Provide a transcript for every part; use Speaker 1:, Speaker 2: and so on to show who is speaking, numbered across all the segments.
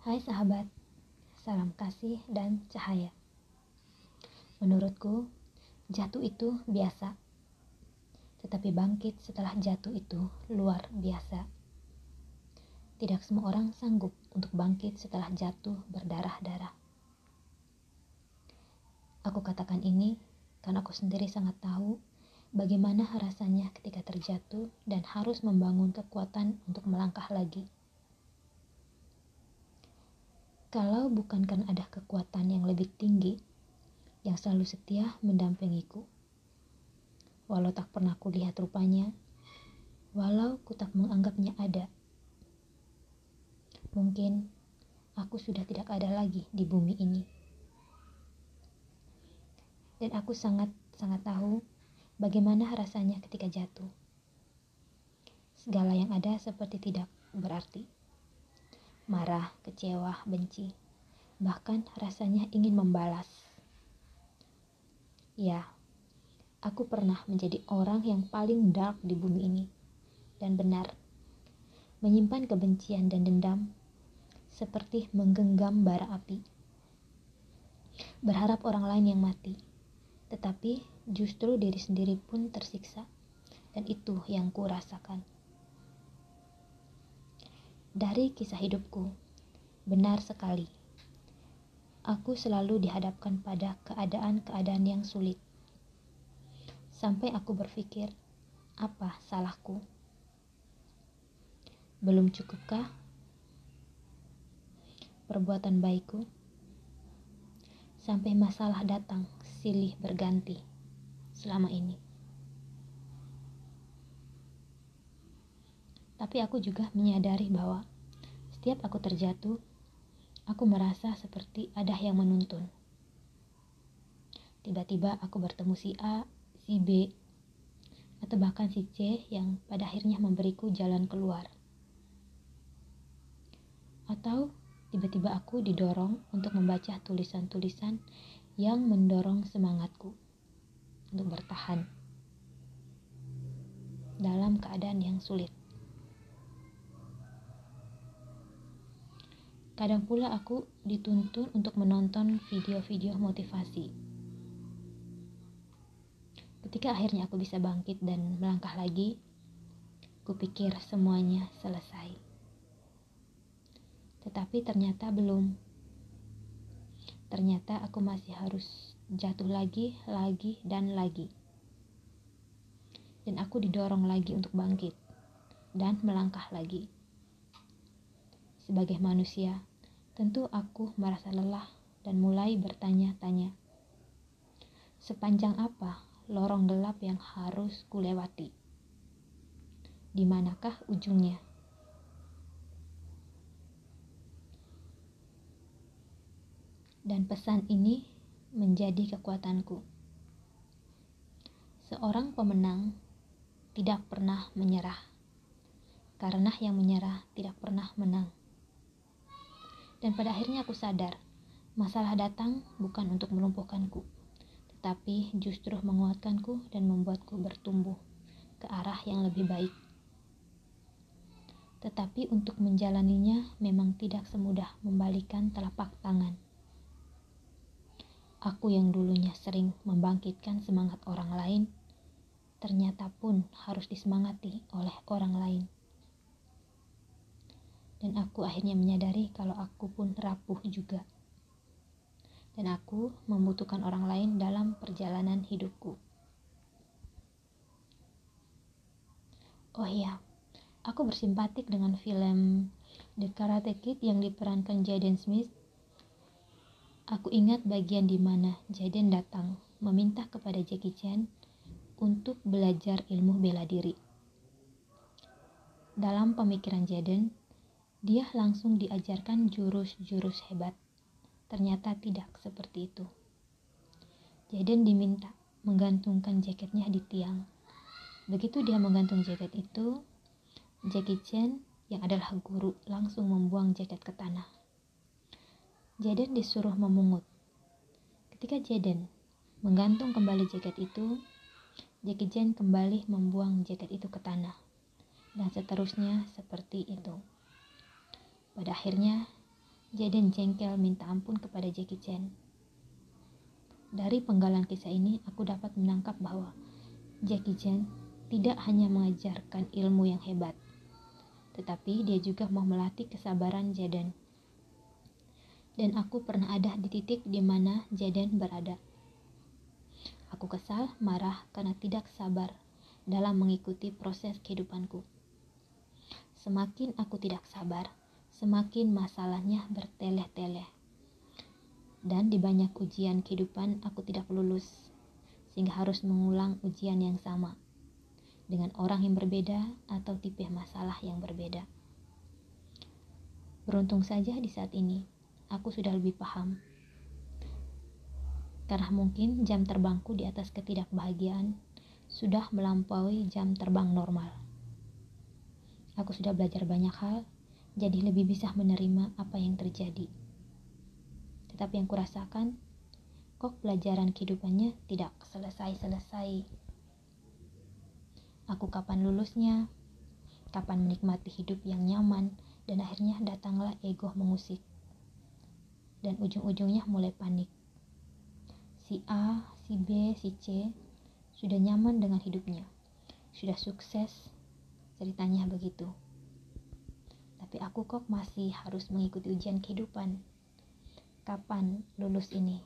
Speaker 1: Hai sahabat, salam kasih dan cahaya. Menurutku, jatuh itu biasa. Tetapi bangkit setelah jatuh itu luar biasa. Tidak semua orang sanggup untuk bangkit setelah jatuh berdarah-darah. Aku katakan ini karena aku sendiri sangat tahu bagaimana rasanya ketika terjatuh dan harus membangun kekuatan untuk melangkah lagi. Kalau bukan karena ada kekuatan yang lebih tinggi yang selalu setia mendampingiku. Walau tak pernah kulihat rupanya, walau ku tak menganggapnya ada. Mungkin aku sudah tidak ada lagi di bumi ini. Dan aku sangat-sangat tahu bagaimana rasanya ketika jatuh. Segala yang ada seperti tidak berarti marah, kecewa, benci, bahkan rasanya ingin membalas. Ya, aku pernah menjadi orang yang paling dark di bumi ini, dan benar, menyimpan kebencian dan dendam seperti menggenggam bara api. Berharap orang lain yang mati, tetapi justru diri sendiri pun tersiksa, dan itu yang kurasakan dari kisah hidupku. Benar sekali. Aku selalu dihadapkan pada keadaan-keadaan yang sulit. Sampai aku berpikir, apa salahku? Belum cukupkah perbuatan baikku? Sampai masalah datang silih berganti selama ini. Tapi aku juga menyadari bahwa setiap aku terjatuh, aku merasa seperti ada yang menuntun. Tiba-tiba aku bertemu si A, si B, atau bahkan si C yang pada akhirnya memberiku jalan keluar. Atau tiba-tiba aku didorong untuk membaca tulisan-tulisan yang mendorong semangatku untuk bertahan dalam keadaan yang sulit. Kadang pula aku dituntun untuk menonton video-video motivasi. Ketika akhirnya aku bisa bangkit dan melangkah lagi, kupikir semuanya selesai. Tetapi ternyata belum. Ternyata aku masih harus jatuh lagi, lagi, dan lagi. Dan aku didorong lagi untuk bangkit dan melangkah lagi. Sebagai manusia, Tentu aku merasa lelah dan mulai bertanya-tanya. Sepanjang apa lorong gelap yang harus kulewati? Di manakah ujungnya? Dan pesan ini menjadi kekuatanku. Seorang pemenang tidak pernah menyerah, karena yang menyerah tidak pernah menang. Dan pada akhirnya aku sadar, masalah datang bukan untuk melumpuhkanku, tetapi justru menguatkanku dan membuatku bertumbuh ke arah yang lebih baik. Tetapi untuk menjalaninya memang tidak semudah membalikan telapak tangan. Aku yang dulunya sering membangkitkan semangat orang lain, ternyata pun harus disemangati oleh orang lain dan aku akhirnya menyadari kalau aku pun rapuh juga. Dan aku membutuhkan orang lain dalam perjalanan hidupku. Oh iya, aku bersimpatik dengan film The Karate Kid yang diperankan Jaden Smith. Aku ingat bagian di mana Jaden datang meminta kepada Jackie Chan untuk belajar ilmu bela diri. Dalam pemikiran Jaden, dia langsung diajarkan jurus-jurus hebat. Ternyata tidak seperti itu. Jaden diminta menggantungkan jaketnya di tiang. Begitu dia menggantung jaket itu, Jackie Chan yang adalah guru langsung membuang jaket ke tanah. Jaden disuruh memungut. Ketika Jaden menggantung kembali jaket itu, Jackie Chan kembali membuang jaket itu ke tanah. Dan seterusnya seperti itu. Pada akhirnya, Jaden jengkel minta ampun kepada Jackie Chan. Dari penggalan kisah ini, aku dapat menangkap bahwa Jackie Chan tidak hanya mengajarkan ilmu yang hebat, tetapi dia juga mau melatih kesabaran Jaden. Dan aku pernah ada di titik di mana Jaden berada. Aku kesal, marah karena tidak sabar dalam mengikuti proses kehidupanku. Semakin aku tidak sabar, semakin masalahnya berteleh-teleh. Dan di banyak ujian kehidupan aku tidak lulus, sehingga harus mengulang ujian yang sama dengan orang yang berbeda atau tipe masalah yang berbeda. Beruntung saja di saat ini, aku sudah lebih paham. Karena mungkin jam terbangku di atas ketidakbahagiaan sudah melampaui jam terbang normal. Aku sudah belajar banyak hal jadi lebih bisa menerima apa yang terjadi. Tetapi yang kurasakan, kok pelajaran kehidupannya tidak selesai-selesai. Aku kapan lulusnya, kapan menikmati hidup yang nyaman, dan akhirnya datanglah ego mengusik. Dan ujung-ujungnya mulai panik. Si A, si B, si C sudah nyaman dengan hidupnya, sudah sukses, ceritanya begitu tapi aku kok masih harus mengikuti ujian kehidupan. Kapan lulus ini?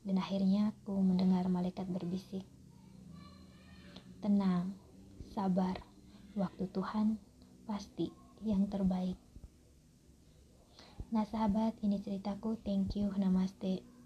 Speaker 1: Dan akhirnya aku mendengar malaikat berbisik. Tenang, sabar, waktu Tuhan pasti yang terbaik. Nah sahabat, ini ceritaku. Thank you, namaste.